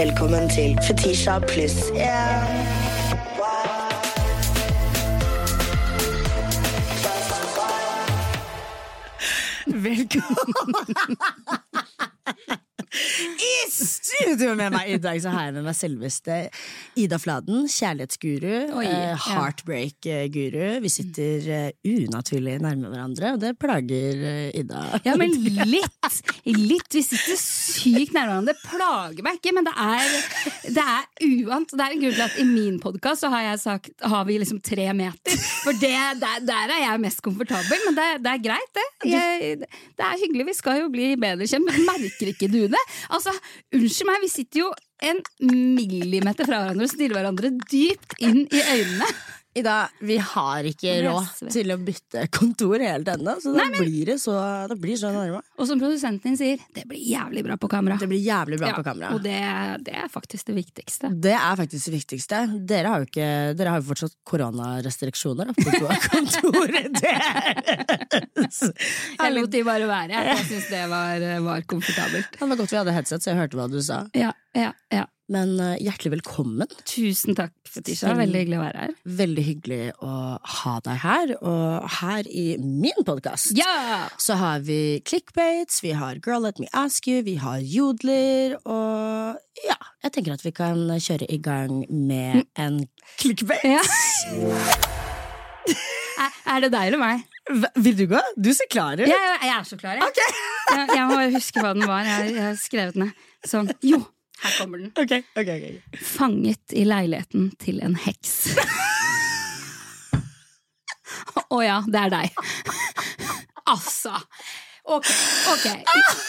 Velkommen til Fetisha pluss én. Velkommen! I studio med meg i dag så har jeg med meg selveste Ida Fladen, kjærlighetsguru, Oi, eh, heartbreak-guru. Vi sitter eh, unaturlig nærme hverandre, og det plager eh, Ida. Ja, men litt. Litt. Vi sitter sykt nærme hverandre. Det plager meg ikke, men det er, det er uant. Det er en grunn til at i min podkast har har vi liksom tre meter. For det, der, der er jeg mest komfortabel, men det, det er greit, det. Jeg, det er hyggelig, vi skal jo bli bedre kjent, men merker ikke du det? Altså, Unnskyld meg, vi sitter jo en millimeter fra hverandre og stirrer hverandre dypt inn i øynene. Ida, vi har ikke råd til å bytte kontor helt ennå, så da blir det så, det blir så nærme. Og som produsenten din sier, det blir jævlig bra på kamera. Det blir jævlig bra Ja, på kamera. Og det, det er faktisk det viktigste. Det er faktisk det viktigste. Dere har jo, ikke, dere har jo fortsatt koronarestriksjoner på kontoret. deres. Jeg lot de bare være. Jeg syns det var, var komfortabelt. Det var godt vi hadde headset, så jeg hørte hva du sa. Ja, ja, ja. Men eh, hjertelig velkommen. Tusen takk, Fetisha. Veldig hyggelig å være her. Veldig hyggelig å ha deg her. Og her i min podkast Ja! så har vi clickbaits, vi har Girl Let Me Ask You, vi har jodler, og ja, jeg tenker at vi kan kjøre i gang med en clickbate. ja. Er, det deg eller meg? Vil du gå? Du ser klar ut. Jeg, jeg er så klar, jeg. jeg. Jeg må huske hva den var. Jeg har skrevet den ned. Sånn. Jo, her kommer den. Okay, okay, okay. Fanget i leiligheten til en heks. Å ja, det er deg. altså. Ok, ok.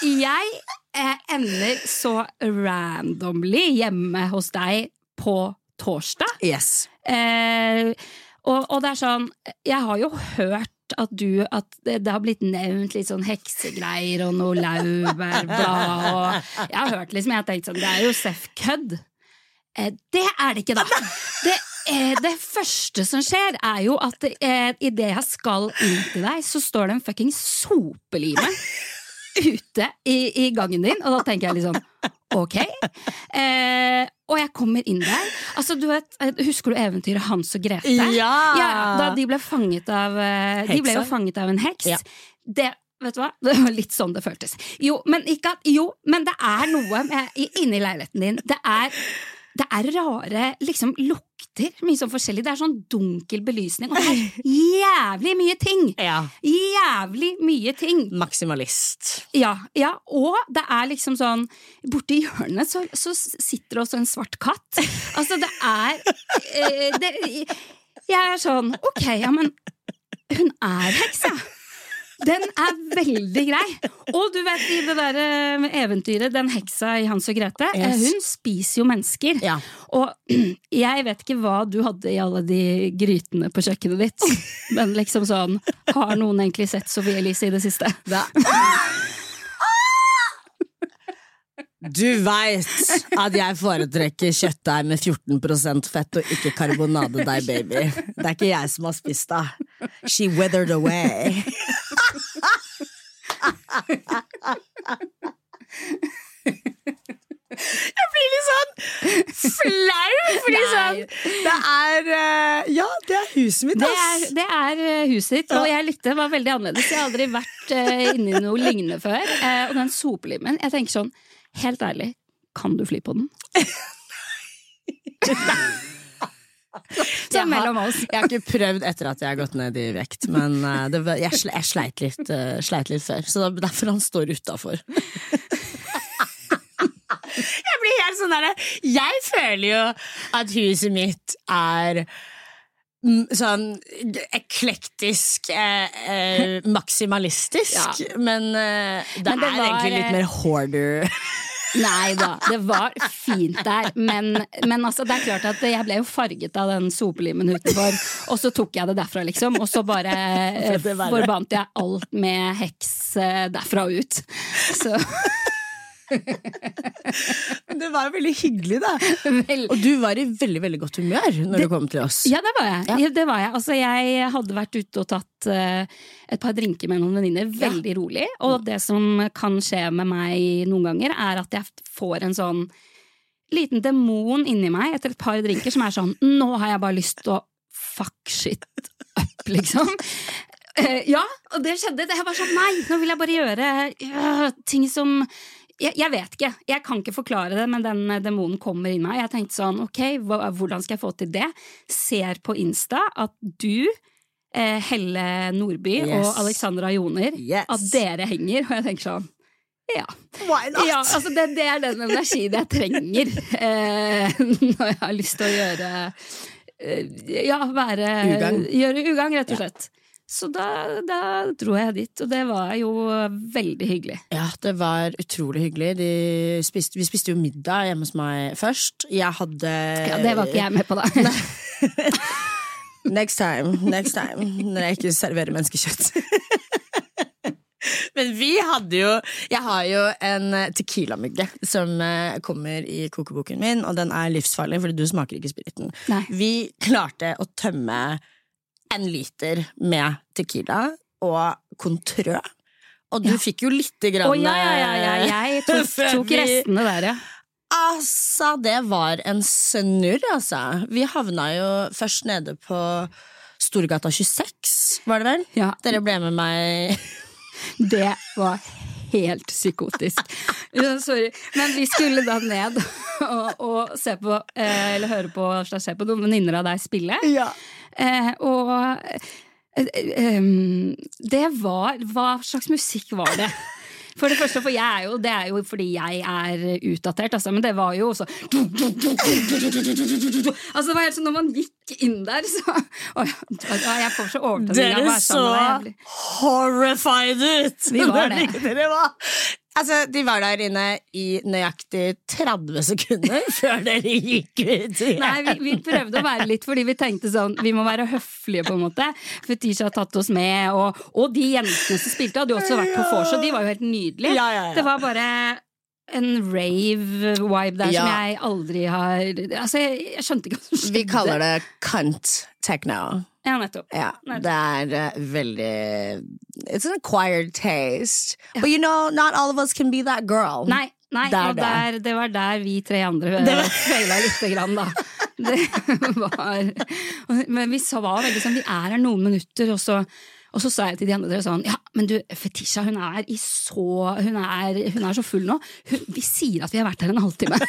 Jeg eh, ender så randomly hjemme hos deg på torsdag. Yes. Eh, og, og det er sånn, jeg har jo hørt at du At det, det har blitt nevnt litt sånn heksegreier og noe laurbærblad og Jeg har hørt liksom, jeg har tenkt sånn, det er jo Seff kødd. Eh, det er det ikke, da. Det, eh, det første som skjer, er jo at eh, idet jeg skal inn til deg, så står det en fucking sopelime ute i, i gangen din, og da tenker jeg liksom ok. Eh, og jeg kommer inn der. Altså, du vet, eh, Husker du eventyret Hans og Grete? Ja! Da de ble fanget av Hekser. De ble jo fanget av en heks. Ja. Det Vet du hva? Det var litt sånn det føltes. Jo, men, ikke at, jo, men det er noe med, inni leiligheten din. Det er, det er rare liksom lukter. Mye sånn forskjellig. Det er sånn dunkel belysning. Og det er jævlig mye ting! Ja. Jævlig mye ting. Maksimalist. Ja, ja, og det er liksom sånn Borti hjørnet så, så sitter det også en svart katt. Altså, det er eh, det, Jeg er sånn Ok, ja, men hun er heks, ja. Den er veldig grei. Og du vet i det der eh, eventyret, den heksa i Hans og Grete, eh, Yes. hun spiser jo mennesker. Ja. Og jeg vet ikke hva du hadde i alle de grytene på kjøkkenet ditt, men liksom sånn Har noen egentlig sett Sophie Elise i det siste? Da. Du veit at jeg foretrekker kjøttdeig med 14% fett og ikke karbonadedeig, baby. Det er ikke jeg som har spist det. She weathered away. Jeg blir litt sånn flau, fordi Nei. sånn Det er eh, Ja, det er huset mitt, Det er, det er eh, huset ditt, og jeg likte det var veldig annerledes. Jeg har aldri vært uh, inni noe lignende før. Eh, og den sopelimen, jeg tenker sånn, helt ærlig, kan du fly på den? Jeg Har- mellom oss. Jeg har ikke prøvd etter at jeg har gått ned i vekt, men eh, det, jeg, jeg sleit, litt, uh, sleit litt før. Så det er derfor han står utafor. jeg blir helt sånn derre Jeg føler jo at huset mitt er mm, Sånn eklektisk, eh, eh, maksimalistisk, men eh, det Men det er var, egentlig litt eh, mer hoarder. Nei da, det var fint der, men, men altså, det er klart at jeg ble jo farget av den sopelimen utenfor, og så tok jeg det derfra, liksom, og så bare forbandt jeg alt med heks eh, derfra og ut. Så Det var jo veldig hyggelig, da. vel, Og du var i veldig veldig godt humør når du kom til oss. Ja, det var jeg. Ja. Ja, det var jeg. Altså, jeg hadde vært ute og tatt uh, et par drinker med noen venninner, veldig rolig. Og det som kan skje med meg noen ganger, er at jeg får en sånn liten demon inni meg etter et par drinker som er sånn Nå har jeg bare lyst til å fuck shit up, liksom. Uh, ja, og det skjedde. Jeg var sånn Nei, nå vil jeg bare gjøre uh, ting som jeg, jeg vet ikke. Jeg kan ikke forklare det, men den eh, demonen kommer inn meg. Jeg tenkte sånn, ok, hvordan skal jeg få til det? Ser på Insta at du, eh, Helle Nordby Yes. og Alexandra Joner, Yes. at dere henger, og jeg tenker sånn ja. Ja altså det, det er den energien jeg trenger eh, når jeg har lyst til å gjøre eh, Ja, være Ugagn. Gjøre ugagn, rett og slett. Så da, da dro jeg dit, og det var jo veldig hyggelig. Ja, det var utrolig hyggelig. Spiste, vi spiste jo middag hjemme hos meg først. Jeg hadde Ja, Det var ikke jeg med på, da. Next time, next time. Når jeg ikke serverer menneskekjøtt. Men vi hadde jo Jeg har jo en tequila-mugge som eh, kommer i kokeboken min, og den er livsfarlig, fordi du smaker ikke spiriten. Nei. Vi klarte å tømme en liter med tequila og contrø. Og du fikk jo lite grann Å ja, ja, ja, ja, jeg tok, tok restene der, ja. Altså, det var en snurr, altså. Vi havna jo først nede på Storgata 26, var det vel? ja. Dere ble med meg Det var helt psykotisk. Sorry. Men vi skulle da ned og, og se på, eh, eller høre på, slags se på noen venninner av deg spille. Ja. Eh, og eh, eh, det var Hva slags musikk var det? For det første, for jeg er jo, det er jo fordi jeg er utdatert, altså, men det var jo også Altså Det var helt sånn når man gikk inn der, så ja, Jeg får så overtenning Dere så horrified ut! Vi var det. Dere var, altså, de var der inne i nøyaktig 30 sekunder før dere gikk ut. igjen. Nei, vi, vi prøvde å være litt fordi vi tenkte sånn Vi må være høflige, på en måte. Fetisha har tatt oss med, og, og de jentene som spilte, hadde jo også vært på vors, og de var jo helt nydelige. Ja, ja, ja. Det var bare en rave-vibe der som jeg aldri har Altså, jeg, jeg skjønte ikke hva som skjedde. Vi kaller det cunt techno. Ja, nettopp. Ja, det er uh, veldig It's an acquired taste. But you know, not all of us can be that girl. Nei, nei Det er og der, det var der vi tre andre var- feila lite grann, da. Det var Men vi så var veldig sånn Vi er her noen minutter, og så og så sa jeg til de andre sånn Ja, men du, Fetisha, hun er i så Hun er, hun er så full nå. Hun, vi sier at vi har vært her en halvtime.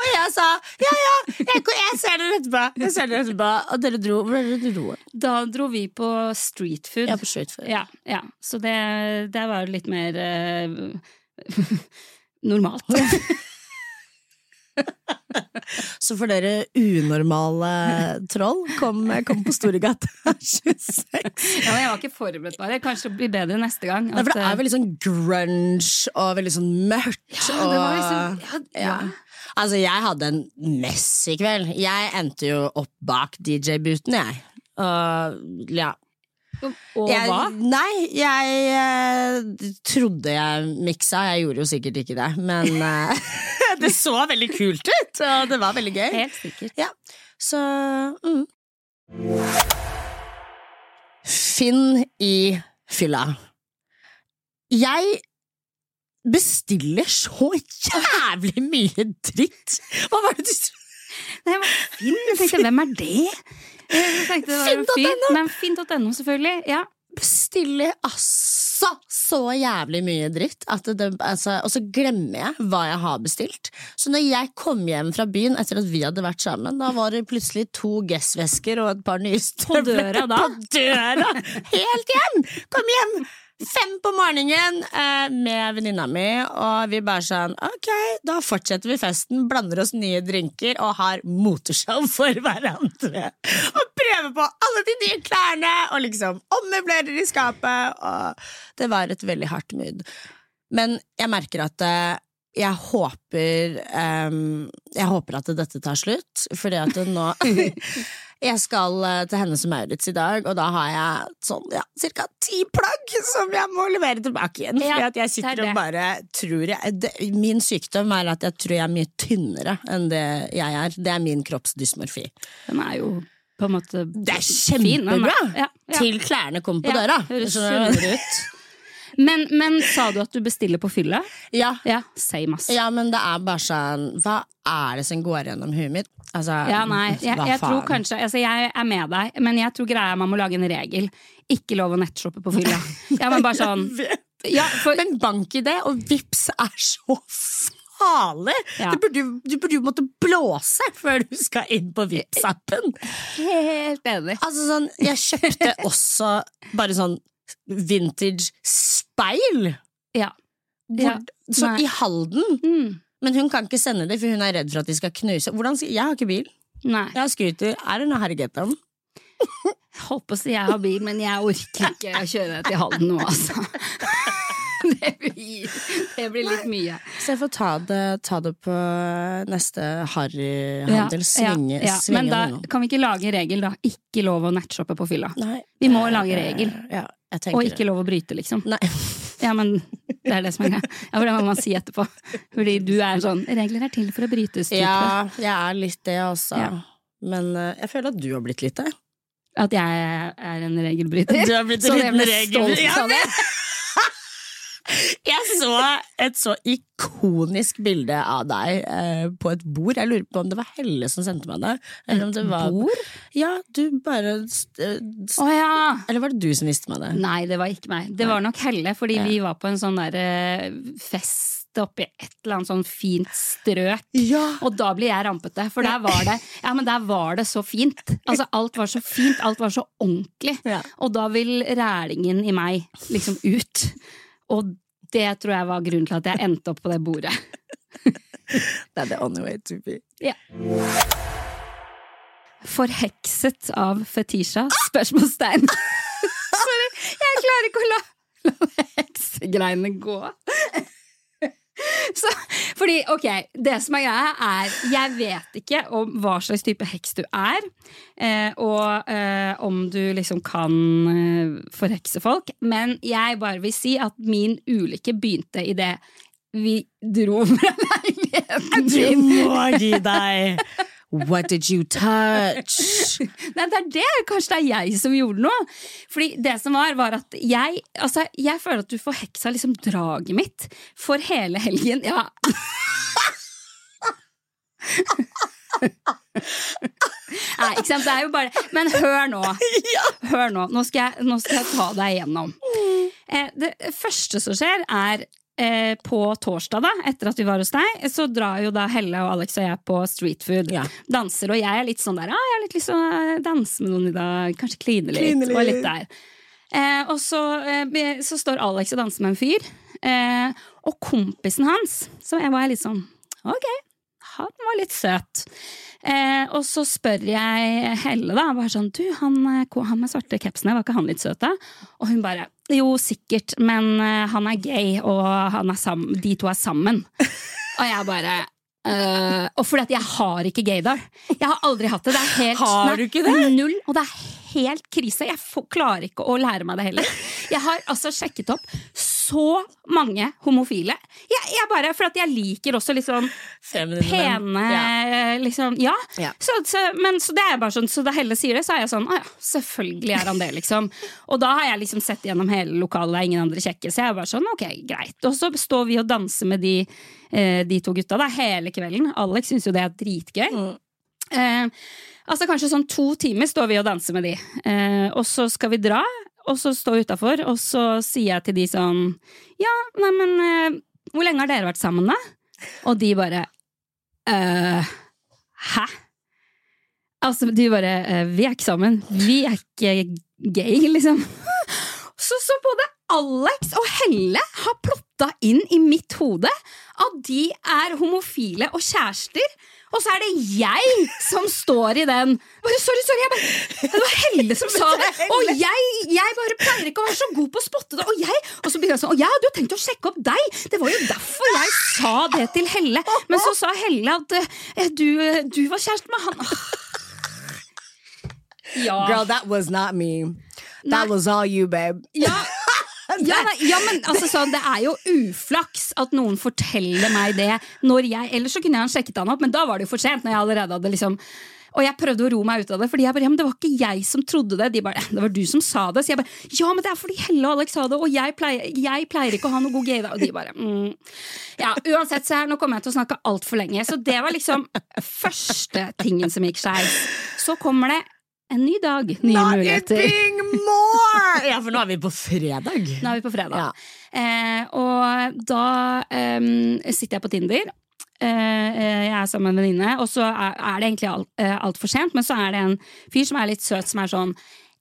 Og jeg sa ja, ja, jeg, jeg ser dere etterpå. Jeg ser dere etterpå. Og dere dro. Hvor er dere dro? Da dro vi på street food. Ja, på street food. Ja, ja. Så det, det var litt mer eh, normalt. Så for dere unormale troll, kom, kom på Storegata 26. Ja, jeg var ikke forberedt på det. Kanskje det blir bedre neste gang. Nei, for det at, er veldig sånn grunge og veldig sånn mørkt. Ja, det var liksom- ja, ja. Altså, jeg hadde en mess i kveld. Jeg endte jo opp bak DJ-booten, jeg. Og ja. Og, jeg, hva? Nei, jeg eh, trodde jeg miksa. Jeg gjorde jo sikkert ikke det, men eh, det så veldig kult ut, og det var veldig gøy. Helt sikkert. Ja, så mm. Finn i fylla. Jeg bestiller så jævlig mye dritt! Hva var det du Nei, Finn. Jeg tenkte, hvem er det? Finn.no. Finn. Men Finn.no, selvfølgelig. Ja. bestiller altså så jævlig mye dritt, det, altså, og så glemmer jeg hva jeg har bestilt. Så når jeg kom hjem fra byen etter at vi hadde vært sammen, da var det plutselig to Guess-vesker og et par nye På døra da? På døra! Helt hjem! Kom hjem! Fem på morgenen eh, med venninna mi, og vi bare sånn ok, da fortsetter vi festen, blander oss nye drinker og har moteshow for hverandre. Og prøver på alle de nye klærne, og liksom ommøblerer i skapet. Og det var et veldig hardt mood. Men jeg merker at eh, jeg håper um, Jeg håper at dette tar slutt, fordi at nå Jeg skal eh, til Hennes og Maurits i dag, og da har jeg sånn ja, ca. ti plagg som jeg må levere tilbake igjen. Ja, fordi at jeg sitter er og bare tror jeg det, Min sykdom er at jeg tror jeg er mye tynnere enn det jeg er. Det er min kroppsdysmorfi. Den er jo på en måte Det er kjempebra! Fin, Ja, ja. Til klærne kommer på døra. høres sunnere ut. Men, men sa du at du bestiller på fylla? Ja. Ja, same ass. ja, men det er bare sånn Hva er det som går gjennom huet mitt? Altså, Ja, nei, jeg, jeg tror kanskje altså Jeg er med deg, men jeg tror greia man må lage en regel. Ikke lov å nettshoppe på fylla. Ja, men bare sånn ja, for, Men bank-ID og vips er så farlig! Ja. Du, burde, du burde jo måtte blåse før du skal inn på Vipps-appen. Helt enig. Altså sånn, jeg kjøpte også bare sånn vintage speil. Ja. Hvor, så i Halden. Mm. Men hun kan ikke sende det, for hun er redd for at de skal knuse. Hvordan jeg har ikke bil. Nei. Jeg har scooter. Er det noe herregetten? Holdt på å si jeg har bil, men jeg orker ikke å kjøre til Halden nå, altså. Det blir, det blir litt mye. Så jeg får ta det, ta det på neste harryhandel. Svinge, ja. svinge Men da kan vi ikke lage regel, da. Ikke lov å nettshoppe på fylla. Nei. Vi må lage regel. Ja, jeg tenker Og ikke lov å bryte, liksom. Nei. Ja, men det er det som er greia. Ja, for det må man si etterpå. Fordi du er sånn Regler er til for å brytes. type. Ja, jeg er litt det, altså. Ja. Men eh, jeg føler at du har blitt litt det. At jeg er en regelbryter. Du har blitt en liten regelbryter. det. Jeg så et så ikonisk bilde av deg eh, på et bord. Jeg lurer på om det var Helle som sendte meg det. Eller om det var Bord? Ja, du bare eh, Å ja! Eller var det du som viste meg det? Nei, det var ikke meg. Det var nok Helle, fordi Ja. vi var på en sånn der eh, fest Oppi i et eller annet sånn fint strøk. Ja! Og da blir jeg rampete, for der var det Ja, men der var det så fint. Altså, alt var så fint, alt var så ordentlig. Ja. Og da vil rælingen i meg liksom ut. Og det tror jeg var grunnen til at jeg endte opp på det bordet. Det er the only way to be. Forhekset av Fetisha? Spørsmålstegn. Sorry, jeg klarer ikke å la, la heksegreiene gå. Så, fordi, ok, det som er greia er Jeg vet ikke om hva slags type heks du er, eh, og eh, om du liksom kan eh, forhekse folk, men jeg bare vil si at min ulykke begynte i det vi dro fra leiligheten Du din. må gi deg! What did you touch? Nei, det er det. Kanskje det er jeg som gjorde noe. Fordi det som var, var at jeg Altså, jeg føler at du forheksa liksom draget mitt for hele helgen. Ja. Nei, ikke sant. Det er jo bare Men hør nå. Hør nå. Nå skal jeg, nå skal jeg ta deg igjennom. Eh, det første som skjer, er eh, på torsdag, da, etter at vi var hos deg, så drar jo da Helle og Alex og jeg på street food. Ja. Danser, og jeg er litt sånn der ah, Jeg har litt lyst til å danse med noen i dag. Kanskje kline litt. Kline litt. Og litt der. Eh, og så, eh, så står Alex og danser med en fyr. Eh, og kompisen hans, så jeg var litt sånn Ok, han var litt søt. Eh, og så spør jeg Helle, da, bare sånn Du, han, eh, han med svarte capsene, var ikke han litt søt, da? Og hun bare Jo, sikkert, men eh, han er gay, og er de to er sammen. og jeg bare eh, og fordi at jeg har ikke gaydar. Jeg har aldri hatt det. det er helt, Har du ikke det? Null, og det er helt krise. Jeg får, klarer ikke å lære meg det heller. Jeg har altså sjekket opp så mange homofile. Jeg, jeg bare, For at jeg liker også litt sånn Feminine pene. Ja. liksom, Ja. Ja. Så, så, men, så det er bare sånn, så da Helle sier det, så er jeg sånn Å ja, selvfølgelig er han det, liksom. Og da har jeg liksom sett gjennom hele lokalet, det er ingen andre kjekke, så jeg er bare sånn ok, greit. Og så står vi og danser med de, eh, de to gutta da, hele kvelden. Alex syns jo det er dritgøy. Mm. Eh, altså Kanskje sånn to timer står vi og danser med de. Eh, og så skal vi dra, og så stå utafor, og så sier jeg til de sånn Ja, nei, men eh, hvor lenge har dere vært sammen, da? Og de bare eh, Hæ? Altså, de bare eh, Vi er ikke sammen. Vi er ikke gay, liksom. Så, så både Alex og Helle har plotta inn i mitt hode at de er homofile og kjærester. Og så er det jeg som står i den bare, Sorry, sorry, bare, Det var Helle som sa det! Og jeg, jeg bare pleier ikke å være så god på å spotte det. Og, jeg, og så begynner jeg sånn Og jeg hadde jo tenkt å sjekke opp deg! Det var jo derfor jeg sa det til Helle. Men så sa Helle at eh, du, du var kjæreste med han. Ja. Girl, that was not me. That Nei. was all you, babe. Ja, ja, nei, ja, men altså sånn, det er jo uflaks at noen forteller meg det når jeg Ellers så kunne jeg sjekket han opp, men da var det jo for sent. Når jeg allerede hadde liksom og jeg prøvde å ro meg ut av det, Fordi jeg bare, ja, men det var ikke jeg som trodde det. De bare, det var du som sa det. Så jeg bare, ja, men det er fordi Helle og Alex sa det, og jeg pleier, jeg pleier ikke å ha noe god da. Og de bare, mm. Ja, uansett, så her, nå kommer jeg til å snakke altfor lenge. Så det var liksom første tingen som gikk skeis. Så kommer det en ny dag, nye muligheter. Nothing more! Ja, for nå er vi på fredag. Nå er vi på fredag. Ja. Eh, og da eh, sitter jeg på Tinder. Eh, jeg er sammen med en venninne, og så er, er det egentlig alt, eh, altfor sent, men så er det en fyr som er litt søt, som er sånn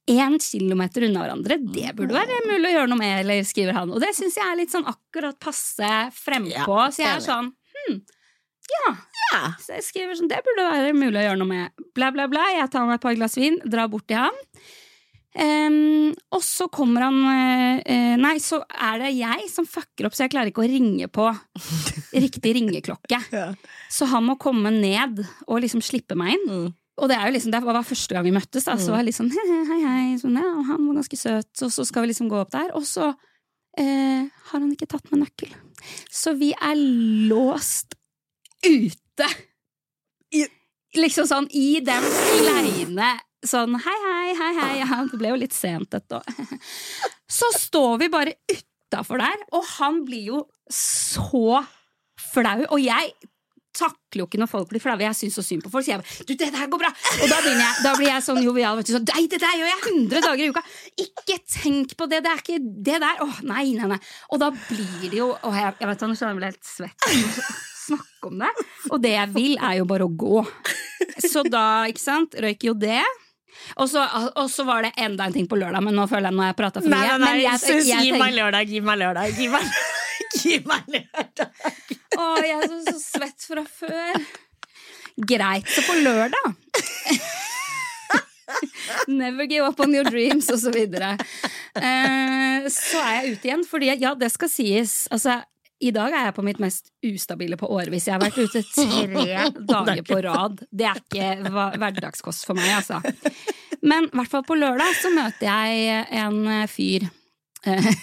én kilometer unna hverandre, det burde være mulig å gjøre noe med, eller skriver han. Og det syns jeg er litt sånn akkurat passe frempå, Ja, så jeg er sånn hm, ja. Ja. Så jeg skriver sånn, det burde være mulig å gjøre noe med. Bla, bla, bla. Jeg tar meg et par glass vin, drar bort til han. Um, og så kommer han eh, Nei, så er det jeg som fucker opp, så jeg klarer ikke å ringe på riktig ringeklokke. Ja. Så han må komme ned og liksom slippe meg inn. Mm. Og det liksom, det var første gang vi møttes, da, så var jeg liksom hei, hei, hei, sånn, ja, han var ganske søt, og så skal vi liksom gå opp der, og så uh, har han ikke tatt med nøkkel. Så vi er låst ute! I- Liksom sånn i den kleine sånn hei, hei, hei, hei, ja, det ble jo litt sent dette òg. Så står vi bare utafor der, og han blir jo så flau, og jeg takler jo ikke når folk blir flaue. Jeg syns så synd på folk. Så jeg bare Du, det der går bra! Og da, jeg, da blir jeg sånn jovial. vet du, Sånn, nei, det der gjør jeg 100 dager i uka! Ikke tenk på det! Det er ikke det der! Åh, nei, nei, nei. Og da blir det jo Åh, jeg, jeg vet Nå blir jeg meg helt svett snakke om det. Og det jeg vil, er jo bare å gå. Så da, ikke sant, røyk jo det. Og så, og så var det enda en ting på lørdag, men nå føler jeg nå har jeg prata for mye. nei, nei, Men jeg, jeg, jeg gi meg lørdag, gi meg lørdag, gi meg Gi meg lørdag. Å, jeg er så, så svett fra før. Greit, så på lørdag Never give up on your dreams, og så videre. Eh, så er jeg ute igjen, fordi ja, det skal sies. Altså, i dag er jeg på mitt mest ustabile på årevis. Jeg har vært ute tre dager på rad. Det er ikke hverdagskost for meg, altså. Men i hvert fall på lørdag så møter jeg en eh, fyr. Eh,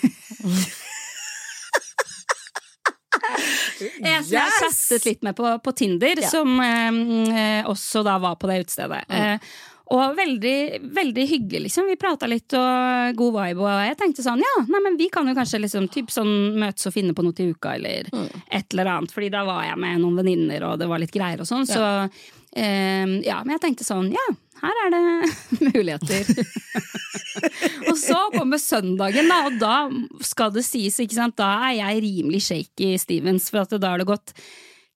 En som jeg har chattet litt med på, på Tinder, Ja. som eh, også da var på det utestedet. Eh, og veldig, veldig hyggelig, liksom. Vi prata litt og god vibe, og jeg tenkte sånn ja, nei, men vi kan jo kanskje liksom typ sånn møtes og finne på noe til uka, eller et eller annet. Fordi da var jeg med noen venninner, og det var litt greier og sånn. Så eh, ja, men jeg tenkte sånn ja, her er det muligheter. og så kommer søndagen, da, og da skal det sies, ikke sant, da er jeg rimelig shaky Stevens, for da har det gått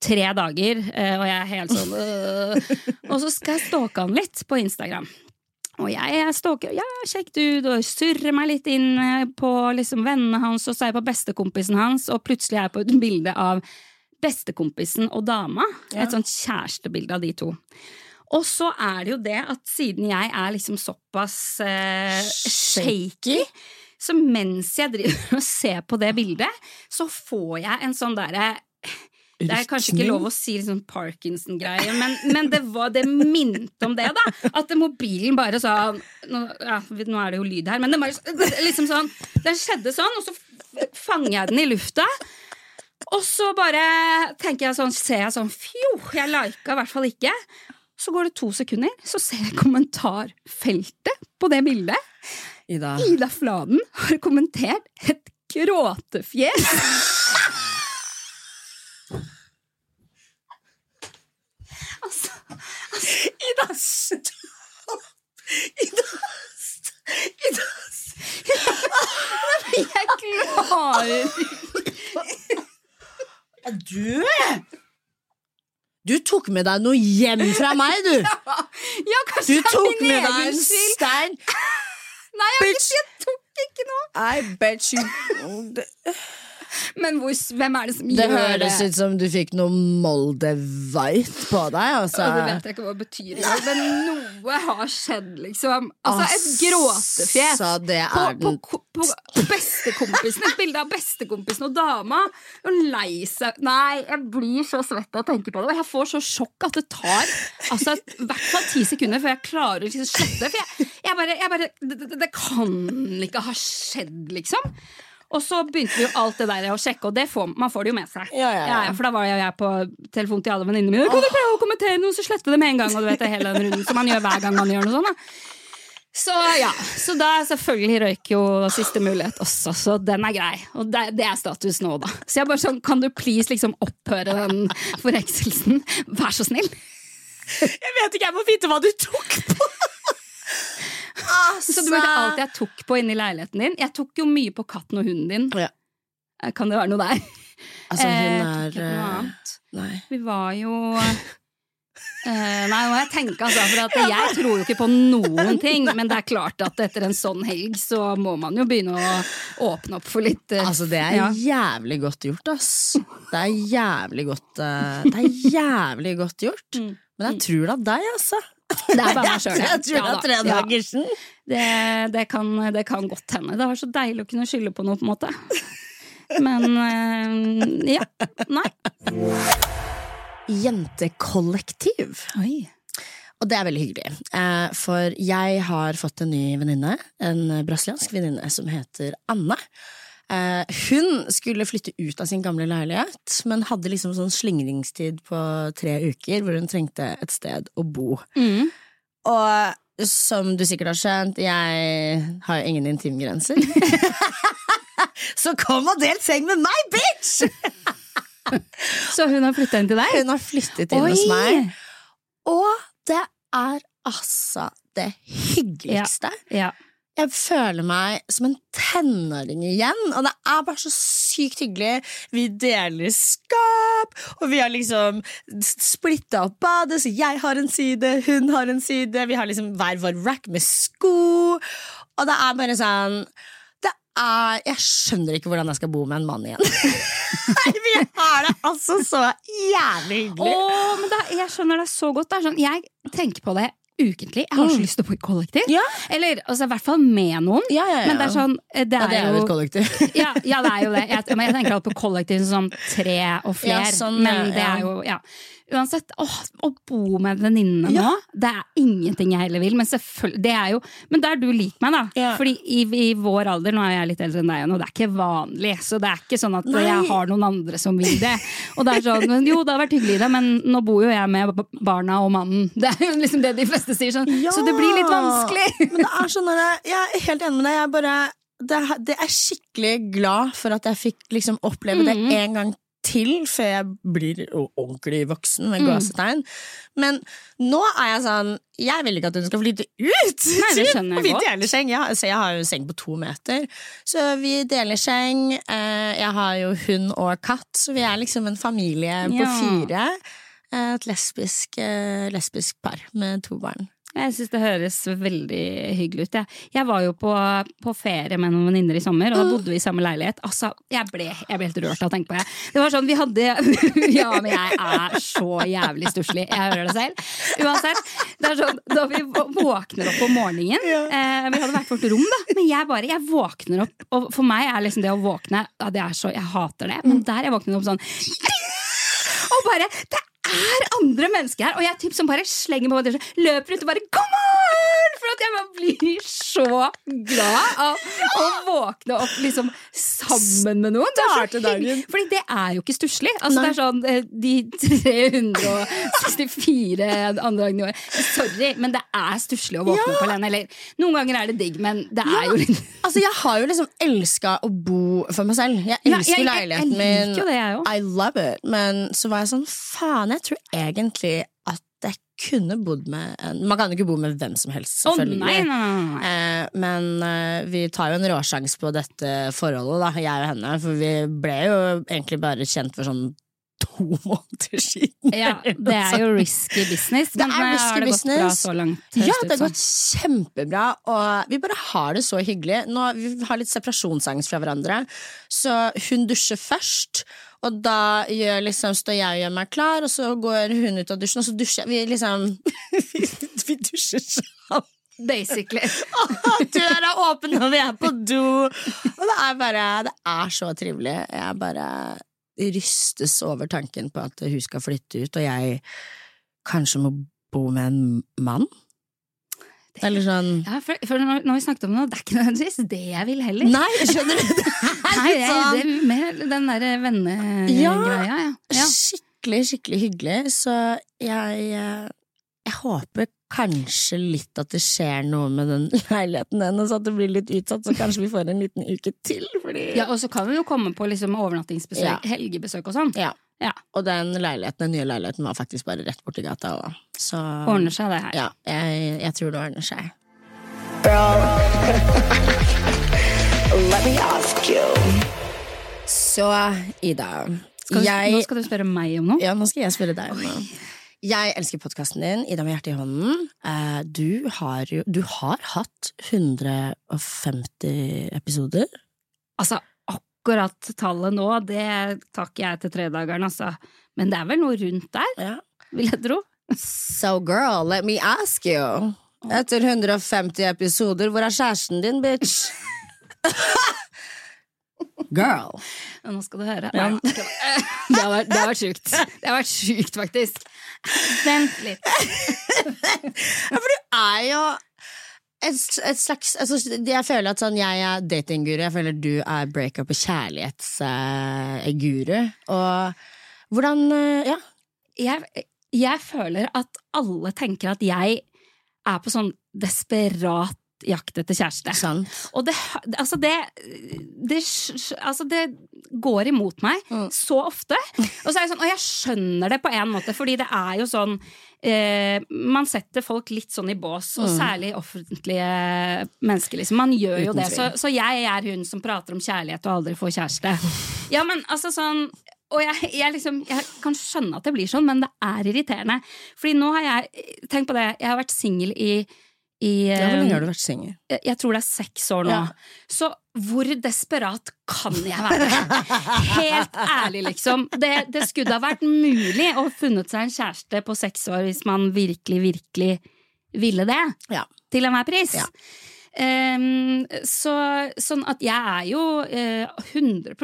tre dager, eh, og jeg er helt sånn øh. Og så skal jeg stalke han litt på Instagram. Og jeg, stalker, ja, kjekk dude, og surrer meg litt inn eh, på liksom vennene hans, og så er jeg på bestekompisen hans, og plutselig er jeg på et bilde av bestekompisen og dama. Ja. Et sånt kjærestebilde av de to. Og så er det jo det at siden jeg er liksom såpass eh, shaky, så mens jeg driver og ser på det bildet, så får jeg en sånn derre det er kanskje ikke lov å si liksom Parkinson-greie, men, men det, var, det minte om det, da. At mobilen bare sa nå, ja, nå er det jo lyd her, men det bare liksom sånn Den skjedde sånn, og så fanger jeg den i lufta. Og så bare tenker jeg sånn, ser jeg sånn Fjo, jeg lika i hvert fall ikke. Så går det to sekunder, så ser jeg kommentarfeltet på det bildet. Ida. Ida Fladen har kommentert et gråtefjes. Ida, stopp! Ida, Ida, jeg klarer Du Du tok med deg noe hjem fra meg, du! Ja, Du kanskje er tok min med deg en stein. Nei, jeg, Bitch. jeg tok ikke noe. I bet you Men hvor, hvem er det som Det gjør høres det? ut som du fikk noe Moldevite på deg. Altså. Og det vet jeg ikke hva det betyr men noe har skjedd, liksom. Altså, et gråtefjes. På, på, på, på bestekompisen, et bilde av bestekompisen og dama. Og lei seg Nei, jeg blir så svett av å tenke på det. Og jeg får så sjokk at det tar altså, i hvert fall ti sekunder før jeg klarer å liksom slette. For jeg, jeg bare, jeg bare det, det, det kan ikke ha skjedd, liksom. Og så begynte vi jo alt det der å sjekke, og det får, man får det jo med seg. Ja, ja, ja. for da var jo jeg på telefon til alle venninnene mine. Kan du prøve å kommentere noe, så slette det med en gang. Og du vet det hele den runden som man gjør hver gang man gjør noe sånt. Da. Så ja, så da selvfølgelig røyk jo siste mulighet også, så den er grei. Og det, det er status nå, da. Så jeg bare sånn, kan du please liksom opphøre den forhekselsen? Vær så snill. Jeg vet ikke, jeg må vite hva du tok på! Så du mente alt jeg tok på inni leiligheten din? Jeg tok jo mye på katten og hunden din. Ja. Eh, Kan det være noe der? Altså, Eh, hun er eh. Nei. Vi var jo Uh, Nei, nå må jeg tenke, altså. For jeg tror jo ikke på noen ting. Men det er klart at etter en sånn helg så må man jo begynne å åpne opp for litt uh, Altså, det er ja. jævlig godt gjort, ass. Det er jævlig godt uh, Det er jævlig godt gjort. Mm. Men jeg tror det er deg, altså. Det er bare meg sjøl. Jeg tror det er. Det, kan, det kan godt hende. Det var så deilig å kunne skylde på noe, på en måte. Men eh, ja. Nei. Jentekollektiv. Oi. Og det er veldig hyggelig. Eh, for jeg har fått en ny venninne, en brasiliansk venninne som heter Anne. Eh, hun skulle flytte ut av sin gamle leilighet, men hadde liksom sånn slingringstid på tre uker hvor hun trengte et sted å bo. Mm. Og som du sikkert har skjønt, jeg har jo ingen intimgrenser. Så kom og del seng med meg, bitch! Så hun har flytta inn til deg? Hun har flyttet inn hos meg. Og det er altså det hyggeligste. Ja. Jeg føler meg som en tenåring igjen, og det er bare så sykt hyggelig. Vi deler skap, og vi har liksom splitta opp badet, så jeg har en side, hun har en side. Vi har liksom hver vår rack med sko, og det er bare sånn er, Jeg skjønner ikke hvordan jeg skal bo med en mann igjen. Nei, vi har det altså så jævlig hyggelig. Åh, men da, jeg skjønner det så godt. Det sånn, jeg tenker på det ukentlig. Jeg har så lyst til å bo i kollektiv. Ja. Eller altså, i hvert fall med noen. Ja, ja, ja. Men det er sånn Det er, det er jo et kollektiv. ja, ja, det er jo det. Jeg, men jeg tenker på kollektiv som tre og flere. Sånn, men det er jo ja. Uansett, åh, å bo med venninnene nå, det er ingenting jeg heller vil. Men det er jo Men der du liker meg, da. Ja. Fordi i, i vår alder, nå er jeg litt eldre enn deg, og det er ikke vanlig. Så det er ikke sånn at Nei. jeg har noen andre som vil det. Og det er sånn, men Jo, det har vært hyggelig, det, men nå bor jo jeg med barna og mannen. Det er jo liksom det de fleste sier. Sånn. Ja. Så det blir litt vanskelig. Men det er sånn der, Jeg er helt enig med deg. Jeg bare det, det er skikkelig glad for at jeg fikk liksom oppleve det Mhm. en gang til før jeg blir ordentlig voksen, med Mm. Men nå er jeg sånn Jeg vil ikke at hun skal flytte ut! Nei, det skjønner jeg vi godt. deler seng. Jeg har, så jeg har jo seng på to meter. Så vi deler seng. Eh, jeg har jo hund og katt, så vi er liksom en familie på Ja. fire. Eh, Et lesbisk, eh, lesbisk par med to barn. Jeg syns det høres veldig hyggelig ut. Jeg, jeg var jo på, på ferie med noen venninner i sommer, og da bodde vi i samme leilighet. Altså, jeg ble, jeg ble helt rørt av å tenke på det. Det var sånn, vi hadde Ja, men jeg er så jævlig stusslig. Jeg hører det selv. Uansett. Det er sånn, da vi våkner opp om morgenen eh, Vi hadde hvert vårt rom, da. Men jeg bare, jeg våkner opp, og for meg er liksom det å våkne ja, det er så, Jeg hater det. Men der jeg våkner opp sånn og bare Det er andre mennesker her! Og jeg typ som bare slenger på meg løper ut og bare Come on! For at jeg bare blir så glad av å våkne opp liksom sammen med noen. Starte dagen. Fordi det er jo ikke stusslig. Altså, det er sånn eh, de 364 andre dagene i året. Sorry, men det er stusslig å våkne Ja. opp alene. Eller noen ganger er det digg, men det er jo litt Altså, jeg har jo liksom elska å bo for meg selv. Jeg Ja, jeg- jeg- leiligheten jeg min. det. I love it. Men så var jeg sånn, faen, jeg tror egentlig kunne bodd med Man kan jo ikke bo med hvem som helst, selvfølgelig. Oh, nei, nei, nei. Eh, men eh, vi tar jo en råsjanse på dette forholdet, da, jeg og henne. For vi ble jo egentlig bare kjent for sånn to måneder siden. Ja, det er jo risky business. Det Men er eh, risky har det gått bra så langt? Ja, det har gått kjempebra, og vi bare har det så hyggelig. Nå, vi har litt separasjonsangst fra hverandre, så hun dusjer først. Og da gjør, liksom, står jeg og gjør meg klar, og så går hun ut av dusjen, og så dusjer. Vi liksom Vi, vi dusjer sammen. Basically. Døra er åpen når vi er på do! Og det er bare Det er så trivelig. Jeg bare rystes over tanken på at hun skal flytte ut, og jeg kanskje må bo med en mann. Eller sånn Ja, for, for når, når vi snakket om det, det er ikke nødvendigvis det jeg vil heller. Nei, skjønner du? Nei, det, sånn- er mer den derre vennegreia, ja. ja. Skikkelig, skikkelig hyggelig. Så jeg, eh, jeg håper kanskje litt at det skjer noe med den leiligheten hennes, at det blir litt utsatt, så kanskje vi får en liten uke til. Fordi Ja, Og så kan vi jo komme på liksom overnattingsbesøk, Ja. helgebesøk og sånn. Ja. Ja. Og den leiligheten, den nye leiligheten var faktisk bare rett borti gata òg. Så Ordner seg det her. ja, jeg, jeg tror det ordner seg. Let me ask you. Så Ida, Skal du, jeg Nå skal du spørre meg om noe. Ja, nå skal jeg spørre deg om noe. Jeg elsker podkasten din, Ida med hjertet i hånden. Eh, Du har jo Du har hatt 150 episoder. Altså, akkurat tallet nå, det tar ikke jeg til tredageren, altså. Men det er vel noe rundt der, Ja. vil jeg tro. So girl, let me ask you. Etter 150 episoder, hvor er kjæresten din, bitch? Girl. Nå skal du høre. Ja. Det har vært, det har vært sjukt. Det har vært sjukt, faktisk. Vent litt. Ja, for du er jo et, slags altså, Jeg føler at sånn, jeg er datingguru, jeg føler du er breakup- og kjærlighetsguru. og hvordan eh, Ja. Jeg, jeg føler at alle tenker at jeg er på sånn desperat jakt etter kjæreste. Sant. Og det, altså det, det, altså det går imot meg Mm. så ofte. Og, så er jeg sånn, og jeg skjønner det på en måte, fordi det er jo sånn eh, Man setter folk litt sånn i bås, og Mm. særlig offentlige mennesker. Liksom. Man gjør jo det. Så, så jeg er hun som prater om kjærlighet og aldri får kjæreste. Ja, men altså sånn og jeg, jeg, liksom, jeg kan skjønne at det blir sånn, men det er irriterende. Fordi nå har jeg Tenk på det, jeg har vært singel i, i Ja, hvor lenge eh, har du vært singel? jeg jeg tror det er seks år nå. Ja. Så hvor desperat kan jeg være? Helt ærlig, liksom. Det, det skulle ha vært mulig å funnet seg en kjæreste på seks år hvis man virkelig, virkelig ville det. Ja. Til enhver pris. Ja. Ehm, så, sånn at jeg er jo eh, 100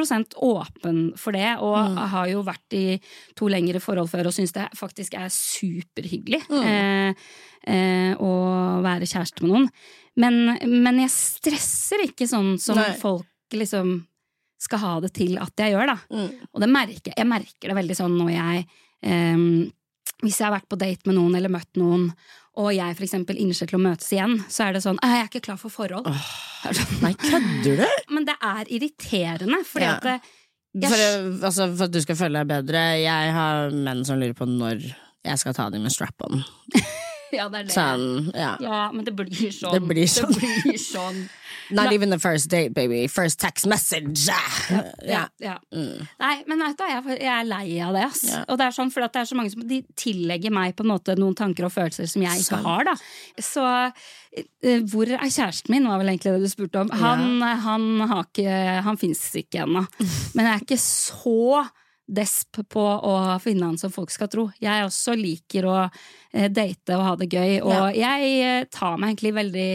åpen for det, og Mm. har jo vært i to lengre forhold før og syns det faktisk er superhyggelig Mm. eh, eh, å være kjæreste med noen. Men, men jeg stresser ikke sånn som Nei. folk liksom skal ha det til at jeg gjør, da. Mm. Og det merker, jeg merker det veldig sånn når jeg ehm, Hvis jeg har vært på date med noen eller møtt noen, og jeg for innser til å møtes igjen, så er det sånn Jeg er ikke klar for forhold. Er sånn, Nei, kødder du? Men det er irriterende, fordi Ja. at det, Jeg For, eh, altså, for at du skal føle deg bedre, jeg har menn som lurer på når jeg skal ta dem med strap-on. Ja, det er det. Sånn, ja. Ja, men det blir sånn. Det blir sånn. Det blir sånn. Not even the first date, baby. First text message. Ja. Ja. Mm. Nei, men vet du, jeg, er lei av det. Ass. Og det er sånn, for det er så mange som de tillegger meg på en måte noen tanker og følelser som jeg ikke Sant. har. Da. Så uh, hvor er kjæresten min, var vel egentlig det du spurte om. Han, han, han, ikke, han fins ikke ennå. Men jeg er ikke så desp på å finne han som folk skal tro. Jeg også liker å eh, date og ha det gøy, og jeg eh, tar meg egentlig veldig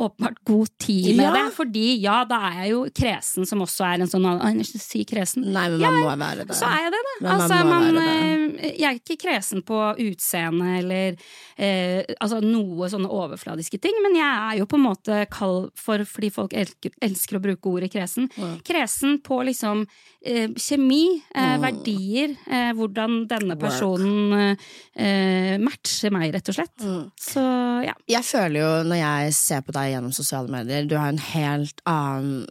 åpenbart god tid med Ja. det, fordi ja, da er jeg jo kresen, som også er en sånn «Å, jeg ikke si kresen. Nei, men man må være det. Så er jeg det, da. Man altså, man, være eh, jeg er ikke kresen på utseende eller eh, altså noe sånne overfladiske ting, men jeg er jo på en måte kald for fordi folk elsker, elsker å bruke ordet kresen. Mm. Kresen på liksom eh, kjemi, eh, Mm. verdier, eh, hvordan denne personen eh, matcher meg, rett og slett. Mm. Så ja. Jeg føler jo, når jeg ser på deg gjennom sosiale medier, du har en helt annen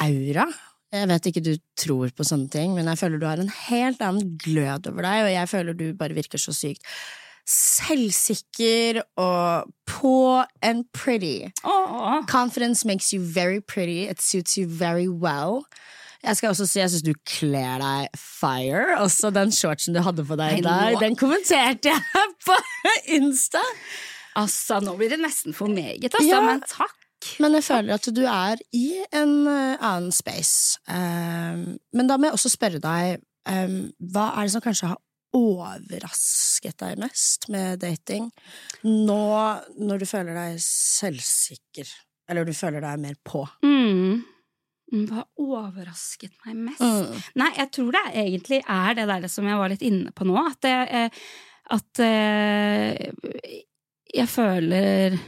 aura. Jeg vet ikke du tror på sånne ting, men jeg føler du har en helt annen glød over deg, og jeg føler du bare virker så sykt selvsikker og på and pretty. Åh. Confidence makes you very pretty. It suits you very well. Jeg skal også si jeg syns du kler deg fire. Også den shortsen du hadde på deg i dag, den kommenterte jeg på Insta. Altså, nå blir det nesten for meget, altså, Ja. men takk. Men jeg føler at du er i en eh, annen space. Um, men da må jeg også spørre deg, um, hva er det som kanskje har overrasket deg mest med dating? Nå når du føler deg selvsikker, eller du føler deg mer på. Mm. Mm, Hva overrasket meg mest? Mm. Nei, jeg tror det egentlig er det der som jeg var litt inne på nå, at, det, eh, at eh, jeg føler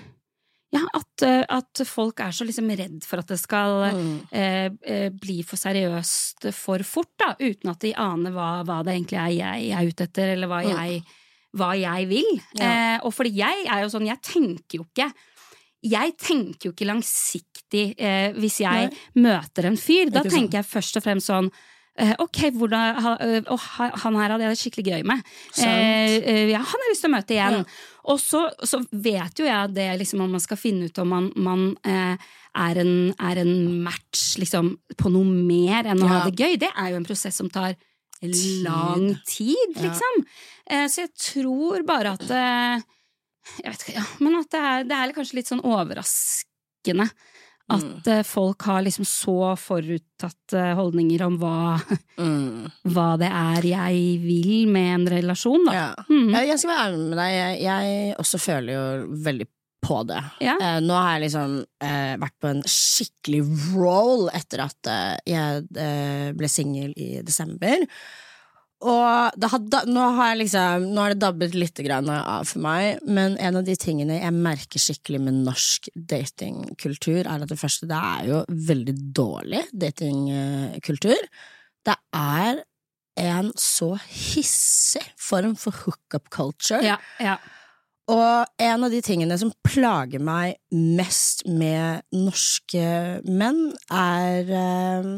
ja, at, eh, at folk er så liksom redd for at det skal Mm. eh, eh, bli for seriøst for fort, da, uten at de aner hva, hva det egentlig er jeg er ute etter, eller hva Mm. jeg, hva jeg vil. Ja. Eh, og fordi jeg er jo sånn, jeg tenker jo ikke jeg tenker jo ikke langsiktig eh, hvis jeg møter en fyr. Da tenker jeg først og fremst sånn Ok, hvordan, eh, han her hadde jeg det skikkelig gøy med. Eh, eh, ja, han har lyst til å møte igjen. Ja. Og så, så vet jo jeg det liksom om man skal finne ut om man, man eh, er, en, er en match liksom, på noe mer enn å ha det gøy. Det er jo en prosess som tar lang tid, Ja. liksom. Eh, så jeg tror bare at eh, Jeg vet ikke, ja, men at det er, det er kanskje litt sånn overraskende. At Mm. eh, folk har liksom så foruttatte holdninger om hva, Mm. hva det er jeg vil med en relasjon, da. Ja. Mm. Jeg, skal være ærlig med deg, jeg, jeg også føler jo veldig på det. Ja. Eh, nå har jeg liksom eh, vært på en skikkelig roll etter at eh, jeg eh, ble singel i desember. Og det har, nå, har liksom, nå har det dabbet litt av for meg, men en av de tingene jeg merker skikkelig med norsk datingkultur, er at det første, det er jo veldig dårlig datingkultur. Det er en så hissig form for hookup culture. Ja, ja. Og en av de tingene som plager meg mest med norske menn, er eh,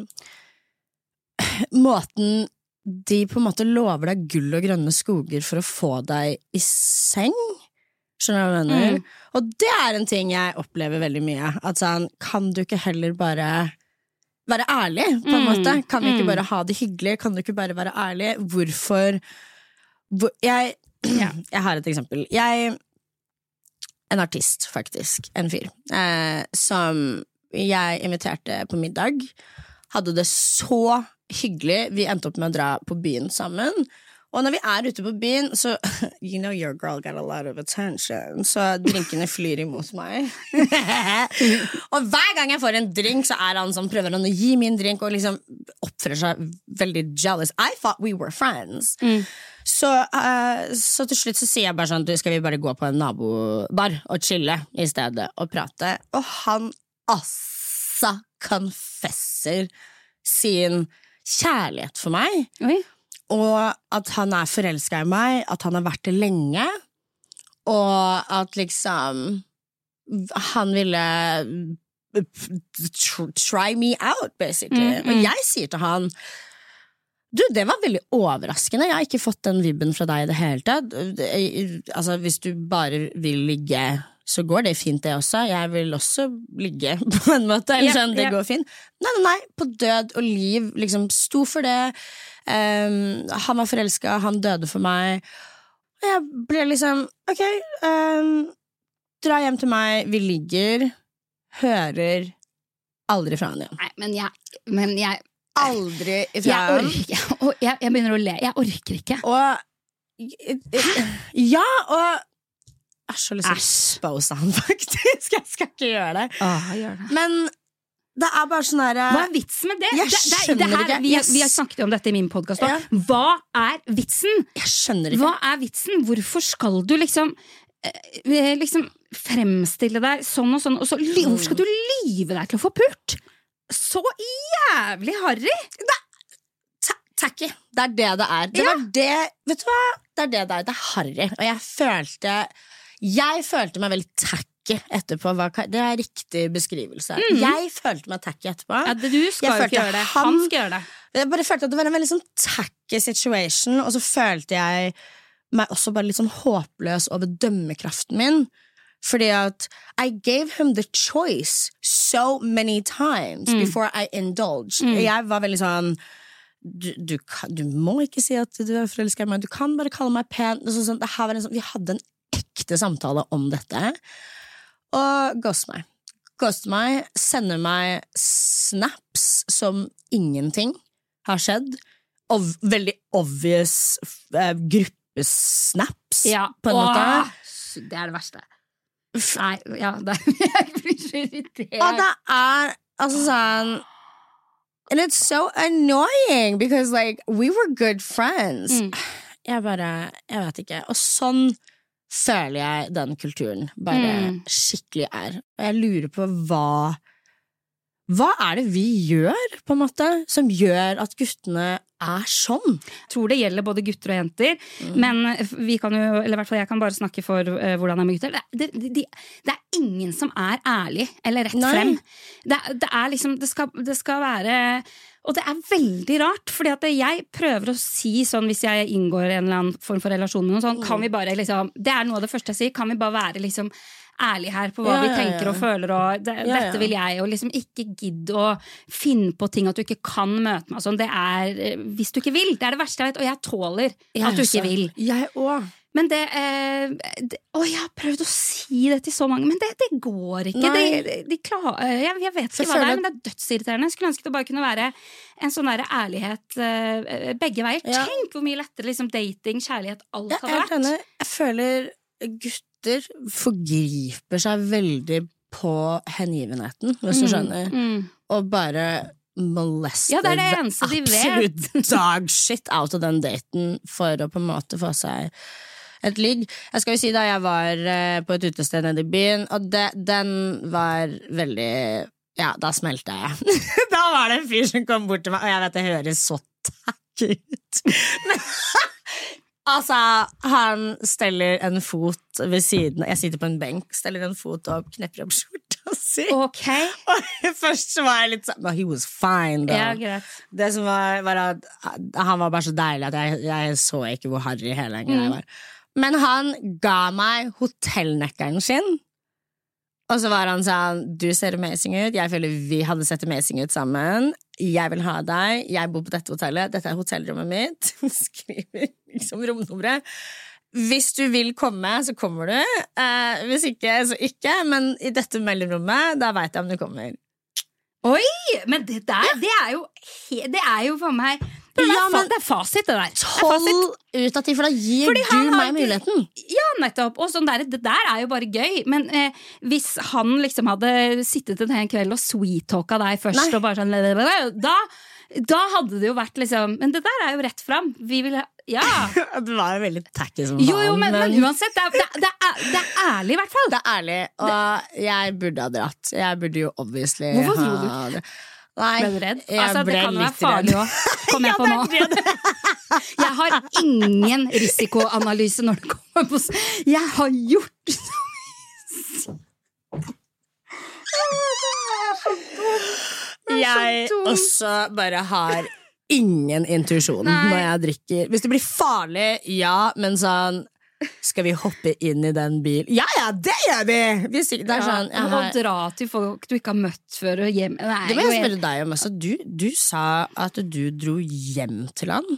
måten de på en måte lover deg gull og grønne skoger for å få deg i seng. Skjønner du hva jeg mener? Mm. Og det er en ting jeg opplever veldig mye. At sånn, kan du ikke heller bare være ærlig, på en Mm, måte? Kan vi ikke mm. bare ha det hyggelig? Kan du ikke bare være ærlig? Hvorfor hvor, jeg, jeg har et eksempel. Jeg En artist, faktisk. En fyr. Eh, som jeg inviterte på middag. Hadde det så hyggelig. Vi endte opp med å dra på byen sammen. Og når vi er ute på byen, så You know your girl got a lot of attention. Så drinkene flyr imot meg. og hver gang jeg får en drink, så er han sånn, prøver han å gi min drink og liksom oppfører seg veldig jealous. I thought we were friends. Så, uh, så til slutt så sier jeg bare sånn du, Skal vi bare gå på en nabobar og chille i stedet og prate? Og han altså confesser sin kjærlighet for meg. Oi. Og at han er forelska i meg, at han har vært det lenge. Og at liksom Han ville try me out, basically. Mm, mm. Og jeg sier til han du, det var veldig overraskende. Jeg har ikke fått den vibben fra deg i det hele tatt. Altså, hvis du bare vil ligge, så går det fint, det også. Jeg vil også ligge, på en måte. Eller sånn, det går fint. Nei, nei, nei. På død og liv. Liksom sto for det. Um, han var forelska, han døde for meg. Og jeg ble liksom Ok, um, dra hjem til meg, vi ligger. Hører aldri fra han igjen. Nei, men jeg, men jeg Aldri fra han. jeg, jeg, jeg begynner å le. Jeg orker ikke. Og Ja, og Jeg har så lyst til å expose han, faktisk. Jeg skal ikke gjøre det. Åh, gjør det. Men det er bare sånn herre Hva er vitsen med det? Jeg det, det, skjønner det her, ikke. Vi, yes. vi har snakket om dette i min podkast Ja. Hva er vitsen? Jeg skjønner ikke. Hva er vitsen? Hvorfor skal du liksom eh, Liksom fremstille deg sånn og sånn, og så hvorfor skal du lyve deg til å få pult? Så jævlig harry! Ta- Tacky. Det er det det er. Det Ja. var det Vet du hva? Det er det det er. Det er harry. Og jeg følte Jeg følte meg veldig tacky etterpå. Det er riktig beskrivelse. Jeg følte meg tacky etterpå. Ja, du skal jo ikke gjøre det. han- Han skal gjøre det. Jeg bare følte at det var en veldig sånn tacky situation, og så følte jeg meg også bare litt sånn håpløs over dømmekraften min. Fordi at I gave him the choice so many times Mm. before I indulged. Jeg var veldig sånn du, du, du må ikke si at du er forelska i meg, du kan bare kalle meg pen. Sånn, sånn, det her var en sånn, vi hadde en ekte samtale om dette. Og ghost meg. Ghost meg, sender meg snaps som ingenting har skjedd. Ov veldig obvious eh, gruppesnaps, Ja. på en måte. Det er det verste. Nei, ja, det, jeg blir så irritert. Og det er altså sånn And it's so annoying because like we were good friends. Mm. Jeg bare Jeg vet ikke. Og sånn føler jeg den kulturen bare Mm. skikkelig er. Og jeg lurer på hva Hva er det vi gjør, på en måte, som gjør at guttene er sånn? Jeg tror det gjelder både gutter og jenter. Mm. Men vi kan jo, eller i hvert fall jeg kan bare snakke for uh, hvordan det er med gutter. Det, det, det, det er ingen som er ærlig eller rett Nei. frem. Det, er liksom, det skal, det skal være Og det er veldig rart, fordi at jeg prøver å si sånn hvis jeg inngår en eller annen form for relasjon med noen sånn, kan vi bare liksom Det er noe av det første jeg sier. Kan vi bare være liksom ærlige her på hva Ja, vi tenker ja. og føler, og det, Ja, ja. dette vil jeg, og liksom ikke gidd å finne på ting at du ikke kan møte meg sånn. Det er eh, hvis du ikke vil. Det er det verste jeg vet, og jeg tåler at du ikke vil. Jeg òg. Men det, eh, det Å, jeg har prøvd å si det til så mange, men det, det går ikke. Nei. De, klar, jeg, jeg vet ikke hva det er, men det er dødsirriterende. Skulle ønske det bare kunne være en sånn der ærlighet eh, begge veier. Ja. Tenk hvor mye lettere liksom, dating, kjærlighet, alt er hadde vært. Denne, Jeg føler gutter forgriper seg veldig på hengivenheten, hvis du skjønner. Mm. Og bare molester Ja, det det eneste de vet. absolutt dogshit out av den daten for å på en måte få seg et ligg. Jeg skal jo si da jeg var eh, på et utested nede i byen, og det, den var veldig Ja, da smelte jeg. da var det en fyr som kom bort til meg, og jeg vet det høres så tacky ut. Men Altså, han steller en fot ved siden Jeg sitter på en benk, steller en fot og knepper opp skjorta si. Okay. Og først så var jeg litt sånn But he was fine, da. ja. Det som var, var at han var bare så deilig at jeg, jeg så ikke hvor harry hele greia var. Mm. Men han ga meg hotellnøkkelen sin. Og så var han sånn Du ser amazing ut. Jeg føler vi hadde sett amazing ut sammen. Jeg vil ha deg. Jeg bor på dette hotellet. Dette er hotellrommet mitt. Skriver liksom romnummeret. Hvis du vil komme, så kommer du. Eh, hvis ikke, så ikke. Men i dette mellomrommet, da veit jeg om du kommer. Oi, men det der, det er jo Det er jo for meg Det Ja, men- det er fasit, det der. Er. Tolv ut av ti, for da gir Fordi du har meg ikke- muligheten. Ja, nettopp. Og sånn der, det der er jo bare gøy. Men eh, hvis han liksom hadde sittet en hel kveld og sweet-talka deg først, Nei. og bare sånn da, da hadde det jo vært liksom Men det der er jo rett fram. Vi vil ha Ja. Det var jo veldig tacky som Jo, jo, men, men uansett. Det er, det, det, er, det er ærlig, i hvert fall. det er ærlig, og jeg burde ha dratt. Jeg burde jo obviously Hvorfor du? ha det. Nei, Ble du redd? jeg Altså, det ble kan jo være litt farlig òg, kom jeg på nå. Jeg har ingen risikoanalyse når det kommer på Jeg har gjort Jeg dum. også bare har ingen intuisjon når jeg drikker. Hvis det blir farlig, ja, men sånn Skal vi hoppe inn i den bilen? Ja ja, det gjør vi! Hvis ikke, det er sånn jeg Å dra til folk du ikke har møtt før, og hjem Nei, Det må jeg spørre deg om også. Du, du sa at du dro hjem til han.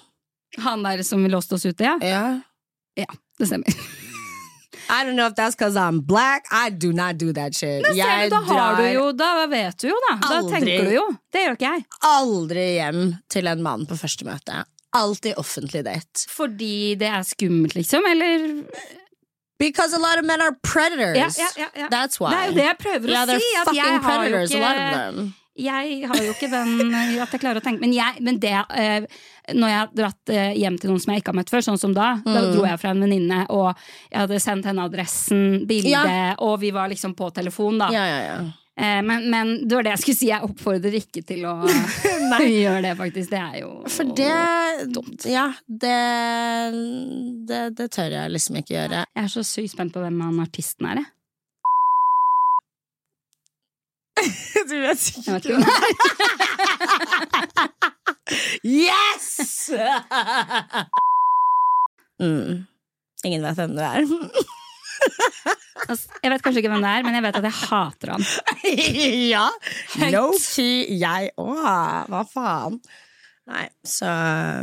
Han der som låste oss ute, ja? Ja. Ja, det stemmer. I don't know if that's because I'm black. I do not do that shit. Jeg du, da har du jo, da vet du jo, da. Da tenker du jo. Det gjør ikke jeg. aldri hjem til en mann på første møte. Alltid offentlig date. Fordi det er skummelt, liksom? Eller Because a lot of men are predators. Ja, ja, ja. That's why. Det er jo det jeg prøver å si. At jeg har jo a lot of ikke. Jeg har jo ikke den At jeg klarer å tenke Men, jeg, men det eh, Når jeg har dratt eh, hjem til noen som jeg ikke har møtt før, sånn som da, da Mm. dro jeg fra en venninne, og jeg hadde sendt henne adressen, bildet, og vi var liksom på telefon, da. Ja, ja, ja. Eh, men, men det var det jeg skulle si. Jeg oppfordrer ikke til å gjøre det, faktisk. Det er jo For det Ja, det, det Det tør jeg liksom ikke gjøre. Jeg er så sykt spent på hvem han artisten er, jeg. Du vet ikke hvem. Yes! mm. Ingen vet hvem du er. Altså, jeg vet kanskje ikke hvem det er, men jeg vet at jeg hater han. ja. Høyt. Low-key, jeg òg. Hva faen? Nei, så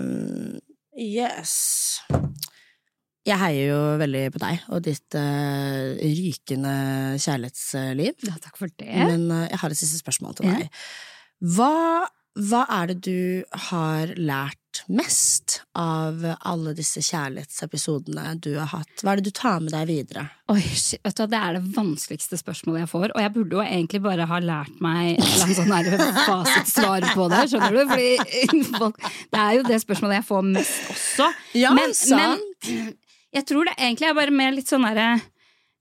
um, Yes. Jeg heier jo veldig på deg og ditt uh, rykende kjærlighetsliv. Ja, takk for det. Men uh, jeg har et siste spørsmål til Ja. deg. Hva, hva er det du har lært mest av alle disse kjærlighetsepisodene du har hatt? Hva er det du tar med deg videre? Oi, shit, vet du, Det er det vanskeligste spørsmålet jeg får. Og jeg burde jo egentlig bare ha lært meg et sånn fasitsvar på det. Skjønner du? Fordi det er jo det spørsmålet jeg får mest også. Ja, men, sant. men Jeg tror det egentlig er bare mer litt sånn derre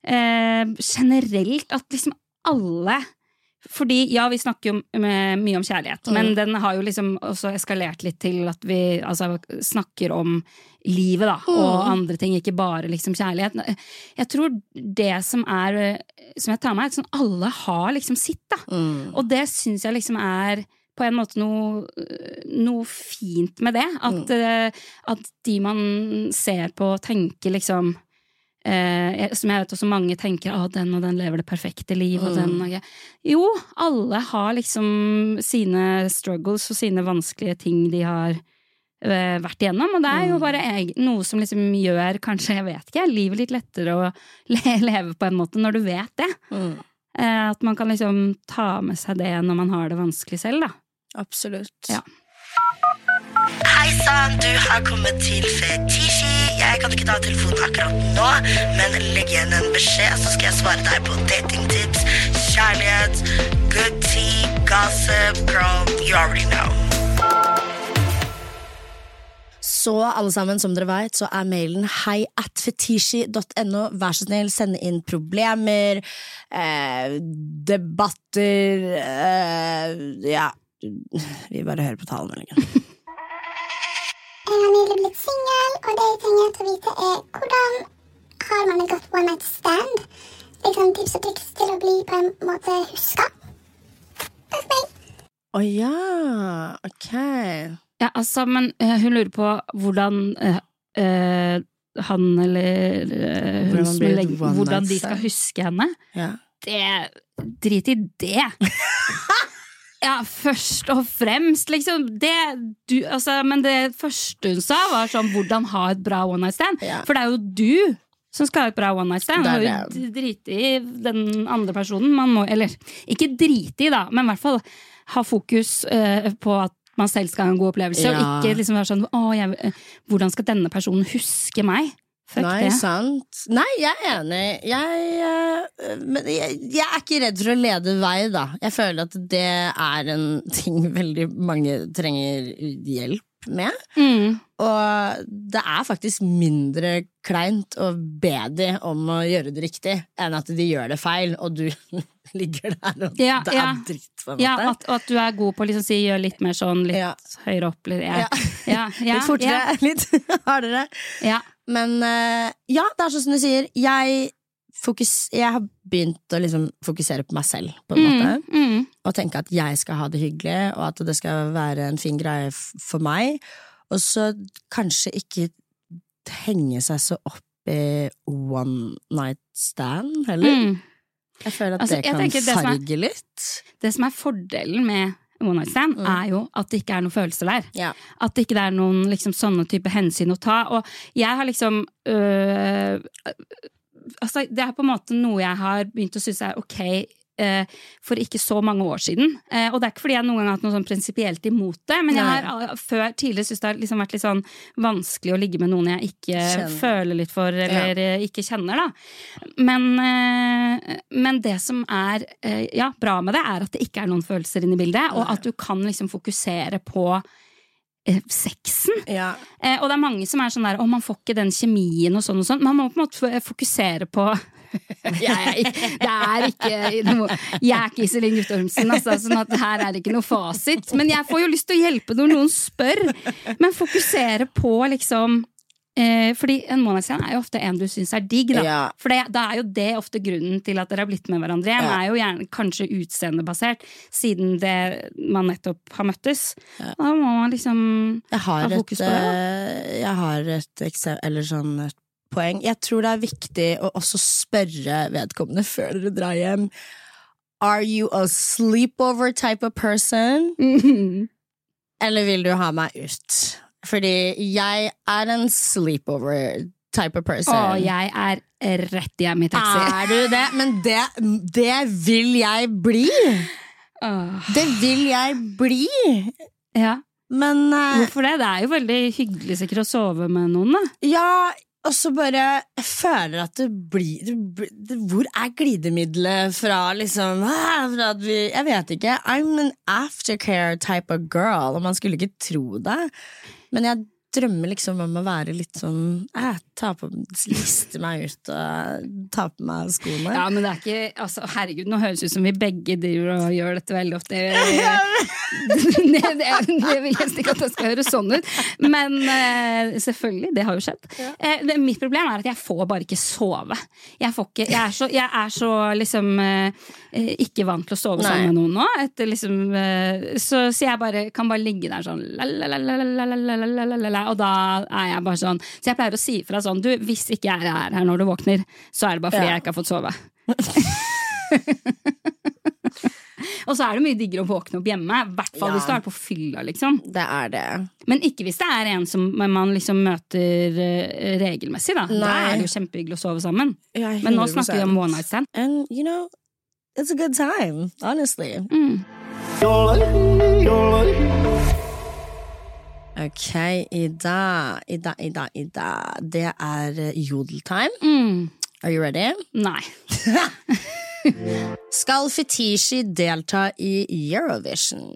eh, generelt at liksom alle fordi ja, vi snakker jo m- mye om kjærlighet, men den har jo liksom også eskalert litt til at vi altså, snakker om livet, da, og andre ting, ikke bare liksom kjærlighet. Jeg tror det som er Som jeg tar med, er at sånn, alle har liksom sitt, da. Og det syns jeg liksom er på en måte noe, noe fint med det. At, eh, at de man ser på, tenker liksom eh, Som jeg vet også mange tenker at den og den lever det perfekte liv. Og den og Jo, alle har liksom sine struggles og sine vanskelige ting de har eh, vært igjennom. Og det er jo bare jeg, noe som liksom gjør kanskje, jeg vet ikke, livet litt lettere å le leve på en måte når du vet det. Eh, At man kan liksom ta med seg det når man har det vanskelig selv, da. Absolutt. Ja. Hei sann, du har kommet til Fetisji. Jeg kan ikke ta telefonen akkurat nå, men legg igjen en beskjed, så skal jeg svare deg på datingtips, kjærlighet, good tea, gossip, girl, you already know. Så alle sammen, som dere vet, så er mailen hei. Vær så snill, sende inn problemer, eh, debatter eh, Ja, vi bare hører på talemeldingen. Jeg har nylig blitt singel, og det jeg trenger til å vite, er hvordan har man en godt one night stand? Liksom tips og triks til å bli på en måte huska. Å ja, ok. Ja, altså, men eh, hun lurer på hvordan uh, uh, han eller hun som legger- Hvordan de skal huske henne. Ja. Det Drit i det! Ja, først og fremst, liksom. Det, du, altså, men det første hun sa, var sånn 'hvordan ha et bra one night stand'. Ja. For det er jo du som skal ha et bra one night stand. Det er Man jo drite i den andre personen. Man må, eller ikke drite i, da, men i hvert fall ha fokus uh, på at man selv skal ha en god opplevelse, og ikke liksom være sånn jeg, eh, hvordan skal denne personen huske meg?' Fuck Nei, det. sant. Nei, jeg er enig. Jeg, eh, men jeg, jeg er ikke redd for å lede vei, da. Jeg føler at det er en ting veldig mange trenger hjelp med. Mm. Og det er faktisk mindre kleint å be de om å gjøre det riktig, enn at de gjør det feil, og du ligger der og Ja, det er ja. dritt, på en Ja, at, og at du er god på å liksom si 'gjør litt mer sånn', litt Ja. høyere opp, litt ja. Ja. Ja, ja, litt fortere, litt hardere. Ja, Men eh, ja, det er sånn som du sier. Jeg, fokus, jeg har begynt å liksom fokusere på meg selv, på en måte. mm, mm. Og tenke at jeg skal ha det hyggelig, og at det skal være en fin greie for meg. Og så kanskje ikke henge seg så opp i one night stand heller. Mm. Jeg føler at Altså, det kan farge det er- litt. Det som er fordelen med one night stand, er jo at det ikke er noen følelser der. Ja. At det ikke er noen liksom, sånne type hensyn å ta. Og jeg har liksom øh, Altså, det er på en måte noe jeg har begynt å synes er ok for ikke så mange år siden. Eh, og det er ikke fordi jeg noen gang har hatt noe sånn prinsipielt imot det, men jeg har ah, før tidligere syntes det har liksom vært litt sånn vanskelig å ligge med noen jeg ikke Kjenner. føler litt for, eller ja. ikke kjenner, da. Men, eh, men det som er eh, ja, bra med det, er at det ikke er noen følelser inne i bildet, og at du kan liksom fokusere på eh, sexen. Ja. Eh, og det er mange som er sånn der Å, man får ikke den kjemien og sånn og sånn. Man må på en måte fokusere på jeg det er ikke Jeg er ikke Iselin Guttormsen, altså, sånn at her er det ikke noe fasit. Men jeg får jo lyst til å hjelpe når noen spør. Men fokusere på liksom eh, Fordi en månedsscene er jo ofte en du syns er digg, da. Ja. For det, da er jo det ofte grunnen til at dere har blitt med hverandre igjen. Ja. er jo gjerne kanskje utseendebasert, siden det man nettopp har møttes. Da må man liksom ha fokus et, på det, da. eh, jeg har et eller sånn et poeng. Jeg tror det er viktig å også spørre vedkommende før dere drar hjem. Are you a sleepover type of person? Eller vil du ha meg ut? Fordi jeg er en sleepover type of person. Å, jeg er rett hjem i taxi. Er du det? Men det, det vil jeg bli! Oh. Det vil jeg bli! ja. Men uh, Hvorfor det? Det er jo veldig hyggelig sikkert å sove med noen, da. Ja, og så bare Jeg føler at det blir det, blir- Hvor er glidemiddelet fra liksom Fra vi Jeg vet ikke. I'm an aftercare type of girl, og man skulle ikke tro det. Men jeg drømmer liksom om å være litt sånn ta på, liste meg ut og ta på meg skoene. Ja, men det er ikke altså, Herregud, nå høres det ut som vi begge driver og gjør dette veldig ofte. Det, det, det vil helst ikke at det skal høres sånn ut. Men selvfølgelig, det har jo skjedd. Det, mitt problem er at jeg får bare ikke sove. Jeg, ikke, jeg, er, så, jeg er, så, liksom ikke vant til å sove sammen med noen nå. Etter, liksom, så, så, jeg bare, kan bare ligge der sånn og da er jeg bare sånn. Så jeg pleier å si ifra sånn Du, hvis ikke jeg er her når du våkner, så er det bare fordi Ja. jeg ikke har fått sove. Og så er det mye diggere å våkne opp hjemme, i hvert fall Ja. hvis du er på fylla. liksom Det er det. Men ikke hvis det er en som man liksom møter eh, regelmessig. Da Da er det jo kjempehyggelig å sove sammen. Ja, Men nå snakker vi om one night stand. And you know, it's a good time, honestly. Mm. Ok, Ida, Ida, Ida, Ida. Det er eh, jodeltime. Mm. Are you ready? Nei. Skal Fetishi delta i Eurovision?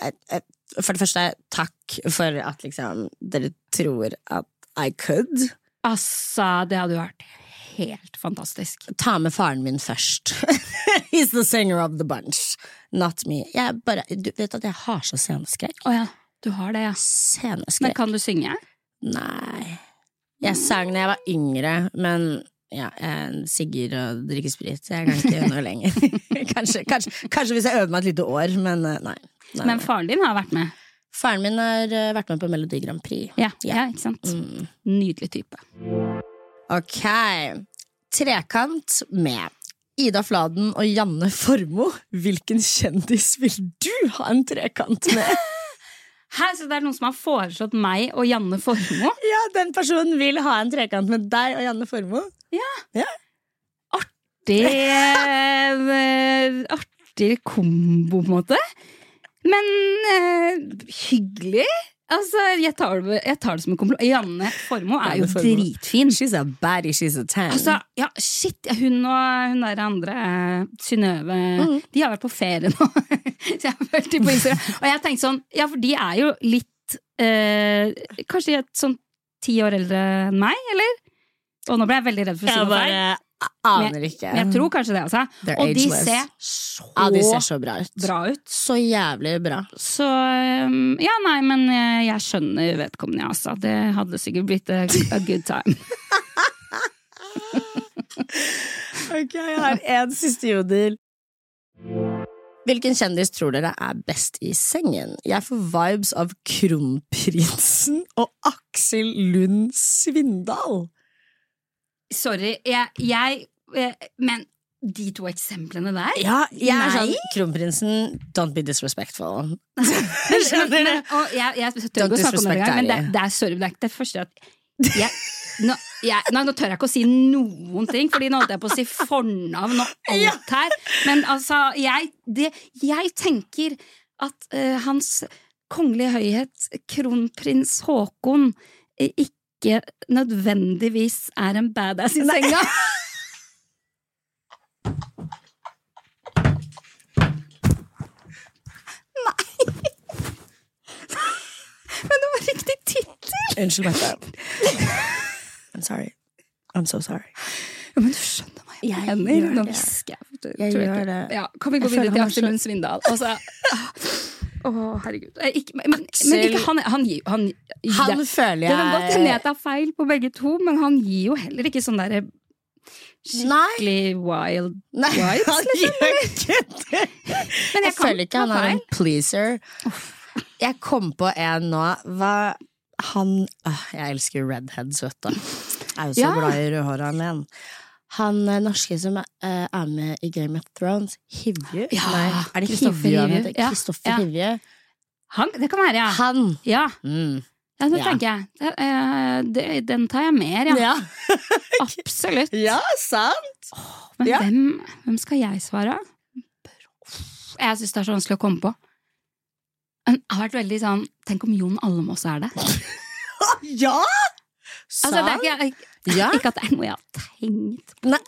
Eh, eh, For det første, takk for at liksom dere tror at I could. Altså, det hadde jo vært helt fantastisk. Ta med faren min først. He's the singer of the bunch, not me. Jeg bare, du vet at jeg har så sceneskrekk. Oh, ja, du har det, ja. Men kan du synge? Nei. Jeg sang da jeg var yngre, men ja, jeg sigger og drikker sprit. Jeg kan ikke gjøre noe lenger. kanskje, kanskje, kanskje hvis jeg øver meg et lite år, men eh, nei. nei. Men faren din har vært med. Faren min har eh, vært med på Melodi Grand Prix. Ja, Ja. ja ikke sant? Mm. Nydelig type. Ok. Trekant med Ida Fladen og Janne Formoe. Hvilken kjendis vil du ha en trekant med? Hæ, så det er noen som har foreslått meg og Janne Formoe? ja, den personen vil ha en trekant med deg og Janne Formoe. Ja. ja. Artig kombo, på en måte. Men eh, hyggelig. Altså, jeg tar, det, jeg tar det som en kompliment. Janne Formoe er jo Formo dritfin. She's a baddie, she's a tan. Altså, ja, shit, Hun og hun der andre, Synnøve, Mm. de har vært på ferie nå. Så jeg har vært på Instagram. Og jeg tenkte sånn, ja, for de er jo litt eh, Kanskje de er sånn ti år eldre enn meg, eller? Og nå ble jeg veldig redd for å si noe feil. Aner ikke. Men jeg tror kanskje det, altså. They're Og de ser så, ja, de ser så bra ut. bra ut. Så jævlig bra. Så um, ja, nei, men jeg, jeg skjønner vedkommende, altså. Det hadde sikkert blitt a, a good time. Ok, jeg har en siste jodel. Hvilken kjendis tror dere er best i sengen? Jeg får vibes av Kronprinsen og Aksel Lund Svindal. Sorry, jeg, jeg eh, Men de to eksemplene der? Ja, jeg er sånn Kronprinsen, don't be disrespectful. Skjønner du? jeg, jeg tør ikke å snakke om det engang, men det, det er sorry, det er ikke det første at jeg, nå, jeg, nei, nå tør jeg ikke å si noen ting, Fordi nå holdt jeg på å si fornavn og alt her. Men altså, jeg, det, jeg tenker at uh, hans kongelige høyhet, kronprins Haakon, eh, ikke nødvendigvis er en badass i senga. Men det var riktig tittel! Unnskyld, Mette. I'm sorry. I'm so sorry. Ja, men du skjønner hva jeg, Jeg mener. Nå hvisker jeg. Jeg gjør det. Ja, kan vi gå videre til Aksel Lund Svindal? Altså, å, herregud. Ikke, men, men ikke, han, han han, Han det, føler det kan godt hende jeg jeg tar feil på begge to, men han gir jo heller ikke sånn derre Nei. wild Nei, vibes, han liksom. gjør ikke det. Men Jeg jeg føler ikke han er en pleaser. Jeg kom på en nå. Hva han øh, Jeg elsker redheads, vet du. Jeg er jo så Ja. glad i rødhåra menn. Han eh, norske som er, eh, er med i Game of Thrones, Hivju? Ja, Nei, er det Kristoffer Hivju han Hivju. Ja, Kristoffer. Han, det kan være, ja. Han! Ja, Mm. ja det tenker jeg. Det, uh, det, den tar jeg mer, ja. Ja. Absolutt. ja, sant! Men Ja. hvem, hvem skal jeg svare? Jeg syns det er så vanskelig å komme på. Men jeg har vært veldig sånn Tenk om Jon Almaas er det? Ja! Sant? Altså, det er ikke, ja. ikke at det er noe jeg har tenkt Nei.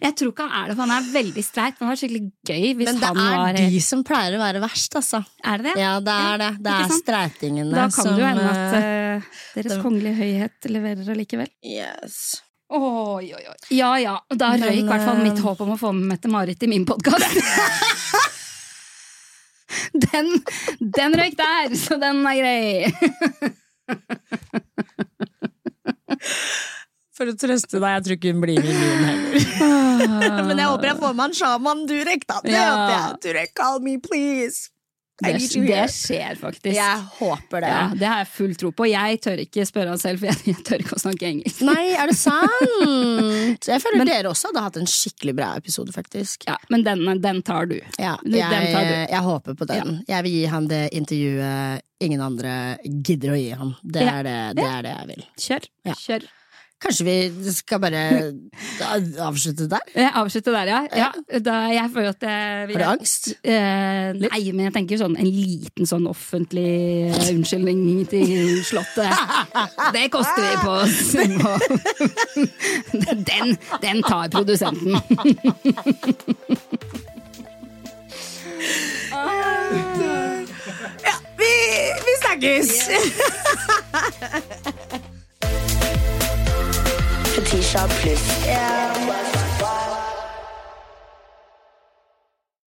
Jeg tror ikke han er det, for han er veldig streit. Men det var skikkelig gøy hvis Men det han er de som pleier å være verst, altså. Er det det? Ja, det er det. Det er streitingene som Da kan som det jo hende at eh, Deres det- kongelige høyhet leverer allikevel. Yes. Oi, oi, oi. Ja ja, da røyk i hvert fall mitt eh, håp om å få med Mette-Marit i min podkast. den, den røyk der, så den er grei. For å trøste deg, jeg tror ikke hun blir med i min heller. Men jeg håper jeg får med en sjaman Durek, da. Det Ja. håper jeg. Durek, call me, please. Det, det skjer faktisk. Jeg håper det. Ja, det har jeg full tro på. Jeg tør ikke spørre han selv, for jeg, jeg tør ikke å snakke engelsk. Nei, er det sant? Jeg føler dere også hadde hatt en skikkelig bra episode, faktisk. Ja, men den, den tar du. Ja, Den jeg, tar du. jeg håper på den. Jeg vil gi han det intervjuet ingen andre gidder å gi han. Det er det, det, er det jeg vil. Kjør. Ja. Kjør. Kanskje vi skal bare avslutte der? Jeg avslutter der, ja. ja da, jeg føler at jeg, Har du angst? Eh, nei, men jeg tenker sånn en liten sånn offentlig eh, unnskyldning til Slottet. Det koster vi på oss. Den, den tar produsenten. Vi, vi snakkes! Katisha Plus. Yeah.